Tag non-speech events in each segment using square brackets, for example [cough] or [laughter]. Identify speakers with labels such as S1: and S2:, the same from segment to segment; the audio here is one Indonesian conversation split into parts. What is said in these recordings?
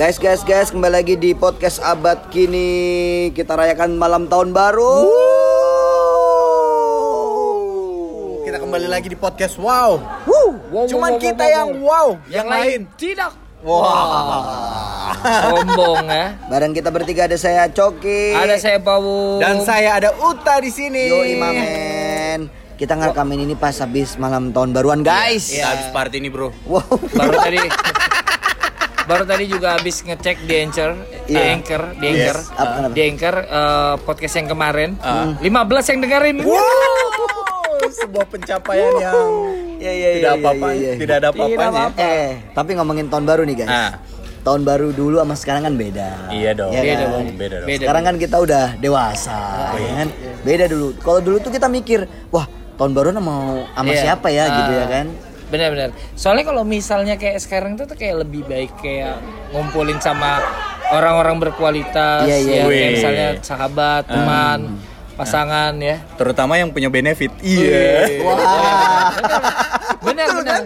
S1: Guys, guys, guys, kembali lagi di podcast abad kini. Kita rayakan malam tahun baru.
S2: Kita kembali lagi di podcast Wow.
S3: Wow,
S2: Cuman
S3: wow, wow,
S2: kita
S3: wow,
S2: yang
S3: wow.
S2: wow,
S3: yang lain tidak.
S2: Wah. [laughs]
S3: Sombong ya.
S1: Bareng kita bertiga ada saya Coki.
S3: Ada saya Pawu.
S2: Dan saya ada Uta di sini.
S1: Yo Imamen. Kita ngerekamin ini pas habis malam tahun baruan, guys.
S2: Iya, habis party ini, Bro.
S1: Wow.
S3: baru tadi [laughs] baru tadi juga habis ngecek di Anchor, di
S1: Iya.
S3: Anchor, di Anchor,
S1: Yes. Apa, kenapa?
S3: di Anchor eh, podcast yang kemarin.
S2: Ah.
S3: 15 yang dengerin.
S2: Wow, [laughs] sebuah pencapaian yang
S1: Ya, ya,
S2: tidak
S1: ya,
S2: apa-apa,
S1: ya, ya.
S2: tidak ada apa-apanya.
S3: apa-apa.
S1: Eh, tapi ngomongin tahun baru nih, guys.
S2: Ah.
S1: Tahun baru dulu sama sekarang kan beda.
S2: Iya dong.
S1: Iya
S3: Beda
S1: kan?
S3: dong.
S2: Beda dong.
S3: Beda.
S1: Sekarang kan kita udah dewasa, ya kan? Beda dulu. Kalau dulu tuh kita mikir, wah tahun baru mau sama
S3: Iya.
S1: siapa ya gitu ya kan?
S3: Benar-benar. Soalnya kalau misalnya kayak sekarang tuh tuh kayak lebih baik kayak ngumpulin sama orang-orang berkualitas
S1: Iya, iya.
S3: ya, kayak
S2: Wih.
S3: misalnya sahabat, teman, pasangan ya.
S2: Terutama yang punya benefit. Iya.
S1: Wah.
S3: Benar benar.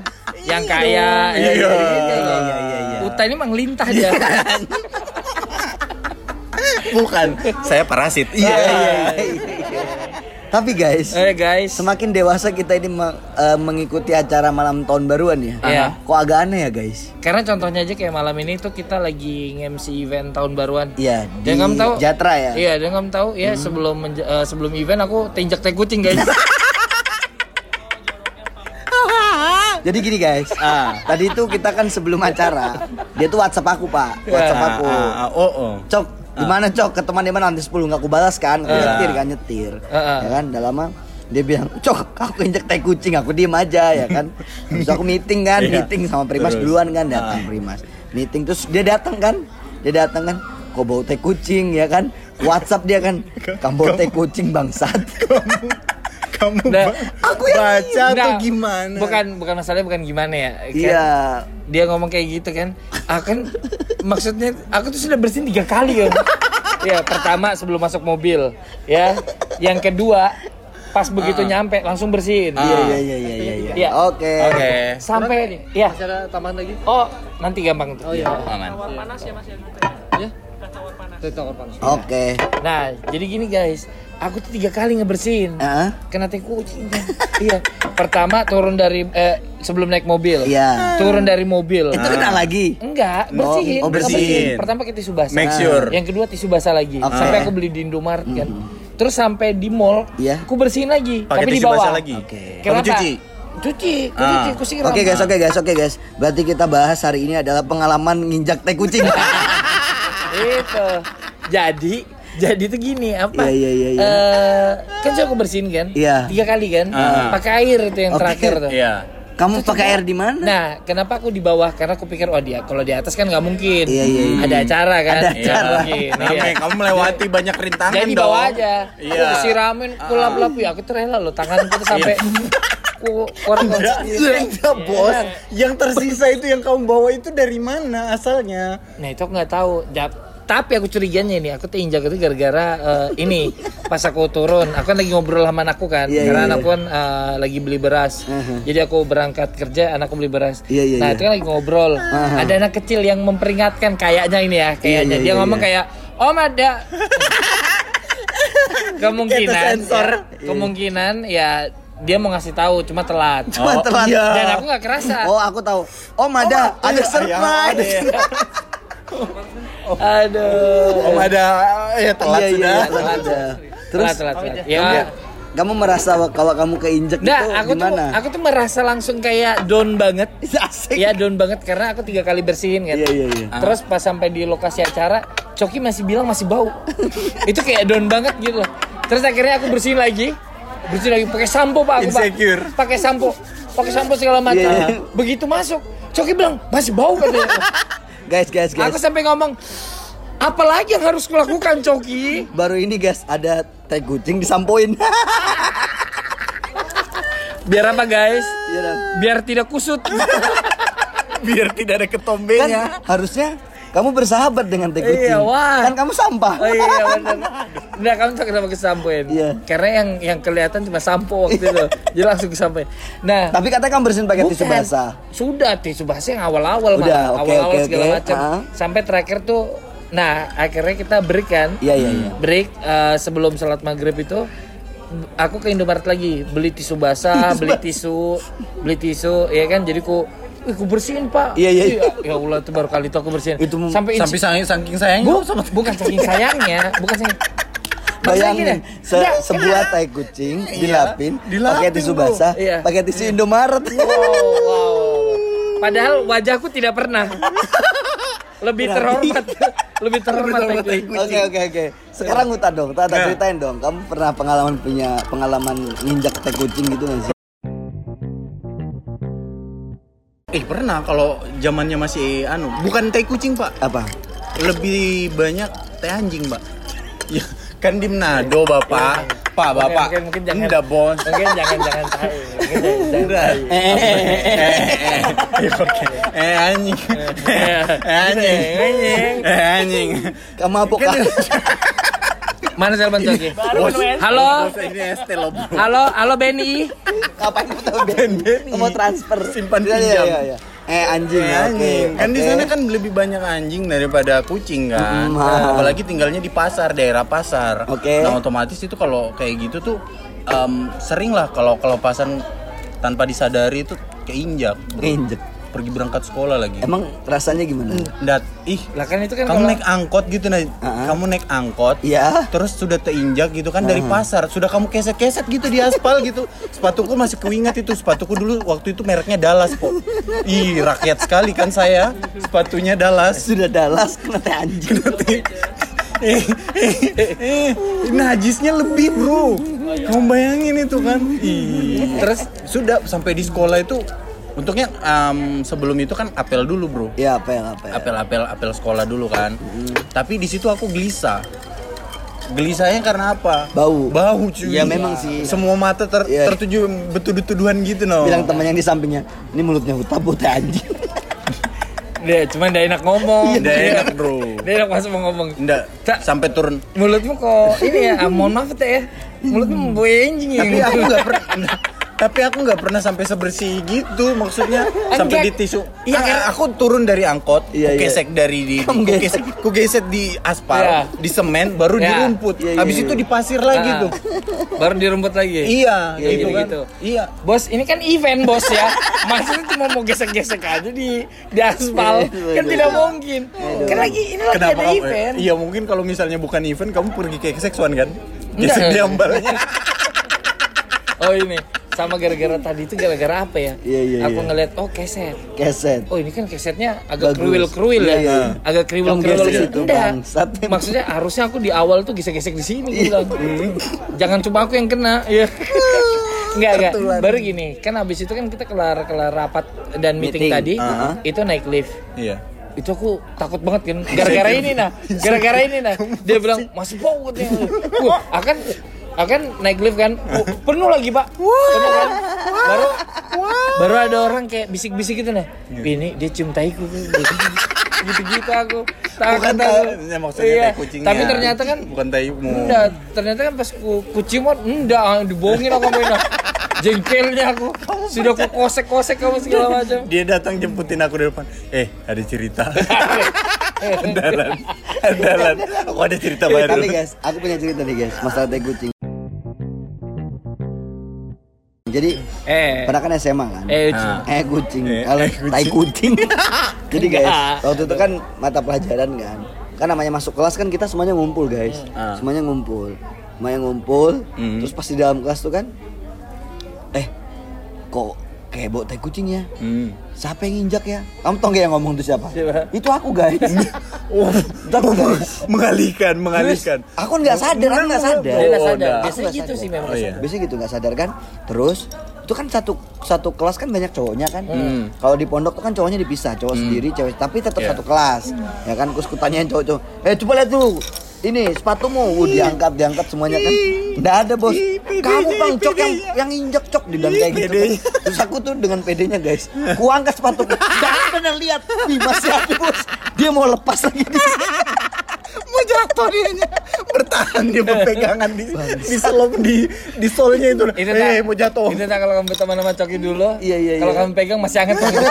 S3: Yang kaya.
S2: Iya.
S3: ya, gitu, gitu.
S1: Iya, iya, iya, iya.
S3: Uta ini mang lintah dia.
S2: Bukan, saya parasit. Iya.
S1: Tapi guys,
S3: eh guys.
S1: semakin dewasa kita ini me- eh, mengikuti acara malam tahun baruan ya.
S3: Iya.
S1: Kok agak aneh ya guys?
S3: Karena contohnya aja kayak malam ini tuh kita lagi nge-MC event tahun baruan.
S1: Iya, di
S3: Dan kamu tahu?
S1: Jatra ya.
S3: Iya, dan kamu tahu ya sebelum menja- eh, sebelum event aku tinjak tai kucing guys. [laughs]
S1: Jadi gini guys, ah, tadi itu kita kan sebelum acara, dia tuh WhatsApp aku pak, WhatsApp
S2: Ah,
S1: aku.
S2: ah, ah, oh, oh.
S1: Cok, gimana cok? Ke teman di mana nanti 10 nggak aku balas kan? Aku
S2: Ah.
S1: nyetir kan nyetir, ya kan? Udah lama dia bilang, cok, aku injek tai kucing, aku diem aja ya kan. Terus aku meeting kan,
S2: Iya.
S1: meeting sama Primas
S2: Terus.
S1: duluan kan datang
S2: Ah.
S1: Primas, meeting terus dia datang kan, dia datang kan, kok bau tai kucing ya kan? WhatsApp dia kan, kamu bau tai kucing bangsat. [laughs]
S2: Kamu
S3: Nah,
S1: aku yang
S2: baca atau
S3: Nggak,
S2: gimana?
S3: Bukan bukan masalahnya bukan gimana ya. Kan
S1: Iya.
S3: Dia ngomong kayak gitu kan. Akan maksudnya aku tuh sudah bersihin tiga kali kan. ya pertama sebelum masuk mobil ya. Yang kedua pas begitu nyampe langsung bersihin.
S1: Iya iya iya iya iya. iya.
S3: Iya.
S1: Oke.
S2: Oke.
S3: Sampai ya.
S4: Masih ada tambahan lagi?
S3: Oh nanti gampang tuh.
S4: Oh iya.
S2: Aman.
S4: Ya? Dari tawar panas.
S1: Oke.
S3: Nah jadi gini guys. Aku tuh tiga kali ngebersihin.
S1: Heeh.
S3: Kena tai kucing kan. [laughs] iya. Pertama turun dari eh, sebelum naik mobil.
S1: Iya.
S3: Turun dari mobil.
S1: Itu kena lagi.
S3: Enggak, bersihin.
S1: oh,
S2: bersihin.
S3: Pertama pakai tisu basah.
S2: Make sure.
S3: Yang kedua tisu basah lagi.
S1: Oke.
S3: Sampai aku beli di Indomaret kan. Terus sampai di mall,
S1: Iya.
S3: aku bersihin lagi,
S2: Pakai
S3: tapi di bawah.
S2: basah lagi.
S1: Oke.
S2: Kamu
S3: Kenapa?
S2: cuci.
S3: Cuci,
S2: Ah.
S3: cuci, aku siram.
S1: Oke guys, oke guys, oke guys. Berarti kita bahas hari ini adalah pengalaman nginjak tai kucing. [laughs]
S3: Itu. Jadi, [laughs] jadi tuh gini apa?
S1: Iya, iya, iya, iya.
S3: Eh, kan sudah aku bersihin kan?
S1: Iya.
S3: Tiga kali kan?
S2: Ah.
S3: Pakai air itu yang
S1: Oke.
S3: terakhir tuh.
S2: Iya.
S1: Kamu pakai air di mana?
S3: Nah, kenapa aku di bawah? Karena aku pikir, oh dia kalau di atas kan nggak mungkin.
S1: Iya, iya, iya.
S3: Ada acara kan?
S1: Ada
S3: Nggak
S1: acara.
S3: mungkin,
S2: Nah,
S3: iya.
S2: Kamu melewati banyak rintangan
S3: Jadi
S2: dong.
S3: bawa aja.
S2: Iya.
S3: Aku siramin, aku lap-lap ya. Aku tuh rela loh, tanganku tuh sampai aku korek
S2: Iya, bos. Yang tersisa itu yang kamu bawa itu dari mana asalnya?
S3: Nah itu aku nggak tahu. Tapi aku curiganya ini, aku tuh injak itu gara-gara eh, ini pas aku turun, aku kan lagi ngobrol sama anakku kan,
S1: Iya,
S3: karena
S1: iya,
S3: anakku kan eh, lagi beli beras. Jadi aku berangkat kerja, anakku beli beras.
S1: Iya, iya,
S3: nah
S1: iya.
S3: itu kan lagi ngobrol.
S1: Aha.
S3: Ada anak kecil yang memperingatkan kayaknya ini ya, kayaknya
S1: iya,
S3: dia
S1: iya,
S3: ngomong
S1: iya.
S3: kayak Om ada [laughs] kemungkinan ya, kemungkinan ya dia mau ngasih tahu cuma telat.
S1: Cuma
S2: Oh,
S1: telat.
S2: iya.
S3: Dan aku nggak kerasa.
S1: Oh, aku tahu. Om ada, ada
S2: iya,
S1: surprise.
S2: iya. [laughs]
S3: Aduh.
S2: Om ada ya telat
S1: Iya, iya,
S2: sudah.
S1: iya, telat ada. Terus
S3: telat, telat, telat. Ya.
S1: kamu, kamu merasa kalau kamu keinjek
S3: Nah,
S1: itu
S3: aku tuh
S1: gimana?
S3: aku tuh merasa langsung kayak down banget. [laughs]
S1: Asik.
S3: Iya down banget karena aku tiga kali bersihin kan.
S1: Iya, iya, iya.
S3: Terus pas sampai di lokasi acara, Coki masih bilang masih bau. [laughs] itu kayak down banget gitu loh. Terus akhirnya aku bersihin lagi, bersihin lagi pakai sampo pak aku pak. Pakai sampo, pakai sampo segala macam.
S1: Iya, iya.
S3: Begitu masuk, Coki bilang masih bau katanya. [laughs]
S1: Guys, guys, guys.
S3: aku sampai ngomong, apalagi yang harus kulakukan Coki? [laughs]
S1: Baru ini guys ada tai kucing disampoin. [laughs]
S3: Biar apa guys? Biar tidak kusut. [laughs]
S2: Biar tidak ada
S1: kan
S2: ketombenya.
S1: harusnya Kamu bersahabat dengan tai kucing.
S3: Iya, wah.
S1: Kan kamu sampah.
S3: Oh iya benar. [laughs] Nah kamu tahu kenapa kesampuin?
S1: Iya.
S3: Karena yang yang kelihatan cuma sampo waktu itu. Jadi langsung kesampuin. Nah,
S1: Tapi katanya kamu bersihin pakai tisu basah.
S3: Sudah tisu basah yang awal-awal
S1: Udah, oke,
S3: awal-awal
S1: oke,
S3: segala
S1: oke.
S3: macam.
S1: Ah.
S3: Sampai terakhir tuh nah akhirnya kita break kan.
S1: Iya, iya, iya.
S3: Break eh, sebelum sholat maghrib itu aku ke Indomaret lagi beli tisu basah, beli tisu, beli tisu, ya kan. Jadi ku Wih, ku bersihin pak.
S1: Iya, iya, iya.
S3: Ya Allah, itu baru kali itu aku bersihin.
S1: Itu
S3: sampai
S2: Sampai saking, saking sayangnya
S3: Bu,
S2: sama
S3: bukan saking sayangnya, bukan saking
S1: Bayangin
S3: gini,
S1: se-
S3: enggak,
S1: sebuah tai kucing dilapin,
S2: dilapin,
S1: pakai tisu basah,
S3: Iya.
S1: pakai tisu Indomaret.
S3: Wow, wow. Padahal wajahku tidak pernah. Lebih terhormat. Lebih terhormat
S2: terhormat
S3: tai
S2: tai
S3: kucing.
S1: Oke oke oke. Sekarang Uta dong, Uta Uta
S2: Nah.
S1: ceritain dong. Kamu pernah pengalaman punya pengalaman nginjak tai kucing gitu nggak sih?
S2: Eh pernah kalau zamannya masih anu, bukan tai kucing pak,
S1: Apa?
S2: lebih banyak teh anjing pak. Ya kan di Manado bapak, pak bapak,
S3: mungkin, mungkin jangan
S2: enggak bos.
S3: Mungkin jangan jangan tahu. Mungkin jangan-
S2: Enggak. Eh, eh, eh, oke. Eh anjing, eh anjing,
S3: Anjing.
S2: eh anjing.
S1: Kamu apa kak?
S3: Mana telepon Coki?
S2: Bos,
S3: Halo? Halo, halo Benny.
S1: Ngapain kamu tahu Ben? Kamu mau transfer?
S2: Simpan
S1: Iya, iya,
S2: pinjam.
S1: iya, iya. Eh anjing,
S2: Eh,
S1: oke.
S2: anjing. Kan di sana kan lebih banyak anjing daripada kucing kan.
S1: Mm,
S2: Nah,
S1: ah.
S2: apalagi tinggalnya di pasar, daerah pasar.
S1: Oke.
S2: Nah, otomatis itu kalau kayak gitu tuh em, sering lah kalau kelepasan tanpa disadari itu keinjak. bro. Pergi berangkat sekolah lagi.
S1: Emang rasanya gimana?
S2: Dat, ih,
S3: Lah kan itu kan
S2: kamu
S3: kalau
S2: naik angkot gitu nah.
S1: Ah.
S2: Kamu naik angkot.
S1: Iya.
S2: Terus sudah teinjak gitu kan dari pasar, sudah kamu keset-keset gitu di aspal gitu. Sepatuku masih kuingat itu, sepatuku dulu waktu itu mereknya Dallas kok. Ih, rakyat sekali kan saya. Sepatunya Dallas.
S1: Sudah dalas kena teh anjing.
S2: eh, eh, eh, najisnya lebih bro kamu bayangin itu kan Ih. terus sudah sampai di sekolah itu untungnya em, sebelum itu kan apel dulu bro
S1: Iya, ya, apa ya?
S2: apel apel apel sekolah dulu kan tapi di situ aku gelisah gelisahnya karena apa
S1: Bau.
S2: bau cuy
S1: Ya, memang sih.
S2: semua mata ter-
S1: Iya.
S2: tertuju betul-betuduhan gitu no
S1: Bilang teman yang di sampingnya, ini mulutnya Uta bu teh anjing. [laughs]
S3: dia cuma dia enak ngomong.
S2: Nggak
S3: Dia-
S2: enak, bro.
S3: Dia enak masuk mau ngomong.
S2: Nggak,
S3: Tak.
S2: sampai turun
S3: Mulutmu kok ini ya, mohon maaf teh ya. Mulutmu membawa anjing ya.
S2: tapi aku nggak pernah tapi aku nggak pernah sampai sebersih gitu maksudnya [laughs] sampai di tisu
S3: Iya,
S2: iya
S3: kan?
S2: aku turun dari angkot
S1: Iya,
S2: ku
S1: iya.
S2: gesek dari di
S1: Kamu [laughs]
S2: ku
S1: gesek.
S2: gesek, ku gesek di aspal
S3: Iya.
S2: di semen baru di
S3: Iya.
S2: rumput
S1: Iya, iya,
S2: habis
S1: iya.
S2: itu di pasir lagi
S3: Ah,
S2: tuh
S3: Baru di rumput lagi.
S2: iya
S3: Iya,
S2: gitu
S3: gitu,
S2: kan
S3: gitu.
S2: iya
S3: Bos, ini kan event bos ya. [laughs] Maksudnya cuma mau gesek-gesek aja di di aspal.
S1: Iya,
S3: kan tidak mungkin. Kan lagi ini lagi
S2: kenapa
S3: ada
S2: kamu
S3: event.
S2: iya mungkin kalau misalnya bukan event kamu pergi ke seksuan kan gesek di ambalnya
S3: Oh ini sama gara-gara tadi itu gara-gara apa ya?
S1: Iya, iya,
S3: Aku
S1: iya.
S3: ngeliat oh keset.
S1: Keset.
S3: Oh ini kan kesetnya agak
S1: Bagus.
S3: kruwil-kruwil
S1: Iya,
S3: ya.
S1: iya.
S3: Agak kriwil-kriwil
S1: Kamu gesek
S3: gitu.
S1: itu,
S3: Enggak.
S1: bangsat.
S3: Maksudnya harusnya aku di awal tuh gesek-gesek di sini
S1: Iya.
S3: Jangan cuma aku yang kena. Iya. [laughs] Enggak, enggak. Baru gini, kan habis itu kan kita kelar kelar rapat dan meeting,
S1: Meeting.
S3: tadi,
S1: Uh-huh.
S3: itu naik lift.
S2: iya
S3: Itu aku takut banget kan gara-gara ini nah. [laughs] Gara-gara ini nah. Dia bilang masih bau katanya. Wah, akan akan naik lift kan? Oh, penuh lagi pak. Penuh kan? Baru baru ada orang kayak bisik-bisik gitu nah ini dia cium taiku gitu-gitu aku. Takut
S2: bukan
S3: aku.
S2: ya, maksudnya
S3: Iya.
S2: tai kucingnya.
S3: Tapi ternyata kan
S2: bukan taimu.
S3: Enggak ternyata kan pas ku, ku cium kan enggak dibohongin aku sama Ina. jengkelnya aku. Sudah ku kosek-kosek kamu segala macam.
S2: Dia datang jemputin aku di depan. Eh ada cerita. [laughs] Andalan. Andalan. Aku ada cerita baru?
S1: Tapi guys, aku punya cerita nih guys, masalah tai kucing. Jadi
S3: eh
S1: pernah kan SMA kan?
S3: eh
S2: Ah.
S1: Eh kucing,
S2: Eh,
S1: kalau
S2: eh,
S1: tai kucing. [laughs] Jadi guys, waktu itu kan mata pelajaran kan. Kan namanya masuk kelas kan kita semuanya ngumpul guys.
S2: Ah.
S1: Semuanya ngumpul. Semuanya ngumpul.
S2: Hmm.
S1: Terus pas di dalam kelas tuh kan eh kok kayak tai kucing ya?
S2: Hmm.
S1: Siapa yang injak ya? Kamu tau gak yang ngomong tuh siapa?
S3: Siapa?
S1: Itu aku guys.
S2: Oh,
S1: Itu aku guys. [laughs]
S2: mengalihkan, mengalihkan.
S1: Aku nggak sadar, aku nggak sadar.
S3: dia nggak
S2: Oh,
S3: sadar.
S1: Aku
S3: biasanya
S1: nggak
S3: gitu
S1: sadar.
S3: sih memang
S2: Oh, iya.
S1: Biasanya gitu nggak sadar kan. Terus itu kan satu satu kelas kan banyak cowoknya kan.
S2: Hmm.
S1: Kalau di pondok tuh kan cowoknya dipisah, cowok sendiri, cewek tapi tetap
S2: Iya.
S1: satu kelas. Ya kan terus kutanyain cowok-cowok, "Eh coba lihat dulu. Ini sepatumu. Uh, diangkat diangkat semuanya kan. Nggak ada bos. Kamu bang cok yang yang injek cok dibilang
S2: Ih,
S1: kayak gitu. Terus aku tuh dengan pedenya guys. Ku angkat sepatu nggak pernah lihat. Wih, masih ada bos. Dia mau lepas lagi
S2: mau jatuh dia bertahan dia berpegangan di di selop di di solnya itu.
S3: Itu
S2: eh
S3: tak,
S2: mau jatuh.
S3: Itu tak kalau kamu teman sama Coki dulu.
S1: Iya, iya,
S3: Kalau
S1: iya.
S3: kamu pegang masih hangat Coki. [laughs]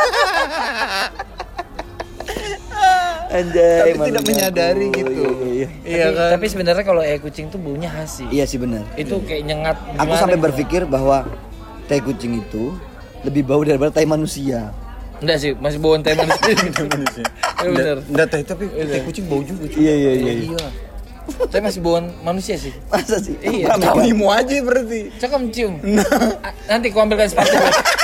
S1: Anjay,
S2: tapi tidak menyadari
S1: aku.
S2: gitu.
S1: Iya, iya, iya.
S2: iya
S3: tapi,
S2: kan
S3: tapi sebenarnya kalau eh kucing tuh baunya khas sih.
S1: Iya sih benar.
S3: Itu kayak nyengat.
S1: Aku sampai
S3: gitu.
S1: berpikir bahwa tai kucing itu lebih bau daripada tai manusia.
S3: Enggak sih, masih bauan teh manusia. [laughs] Iya, bener.
S2: Nggak, tapi tapi tai kucing bau juga cuy.
S1: Iya iya iya.
S3: Iya. Tapi masih bauan manusia sih.
S1: Masa sih?
S3: Iya.
S2: Mau aja berarti
S3: Cakap cium. A- Nanti ku ambilkan sepatu. [laughs]